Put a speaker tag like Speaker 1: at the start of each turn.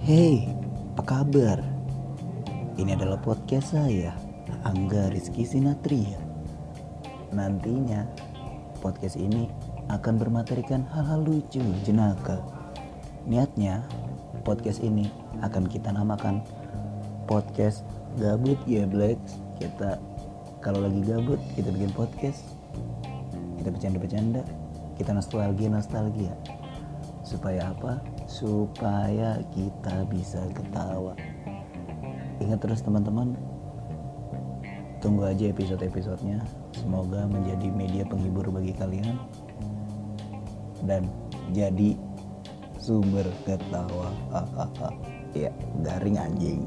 Speaker 1: Hey, apa kabar? Ini adalah podcast saya, Angga Rizky Sinatria. Nantinya, podcast ini akan bermaterikan hal-hal lucu, jenaka. Niatnya, podcast ini akan kita namakan podcast gabut ya Black. Kita kalau lagi gabut, kita bikin podcast. Kita bercanda-bercanda, kita nostalgia-nostalgia. Supaya apa? Supaya kita bisa ketawa. Ingat terus teman-teman, tunggu aja episode-episodenya. Semoga menjadi media penghibur bagi kalian dan jadi sumber ketawa. Ya, garing anjing.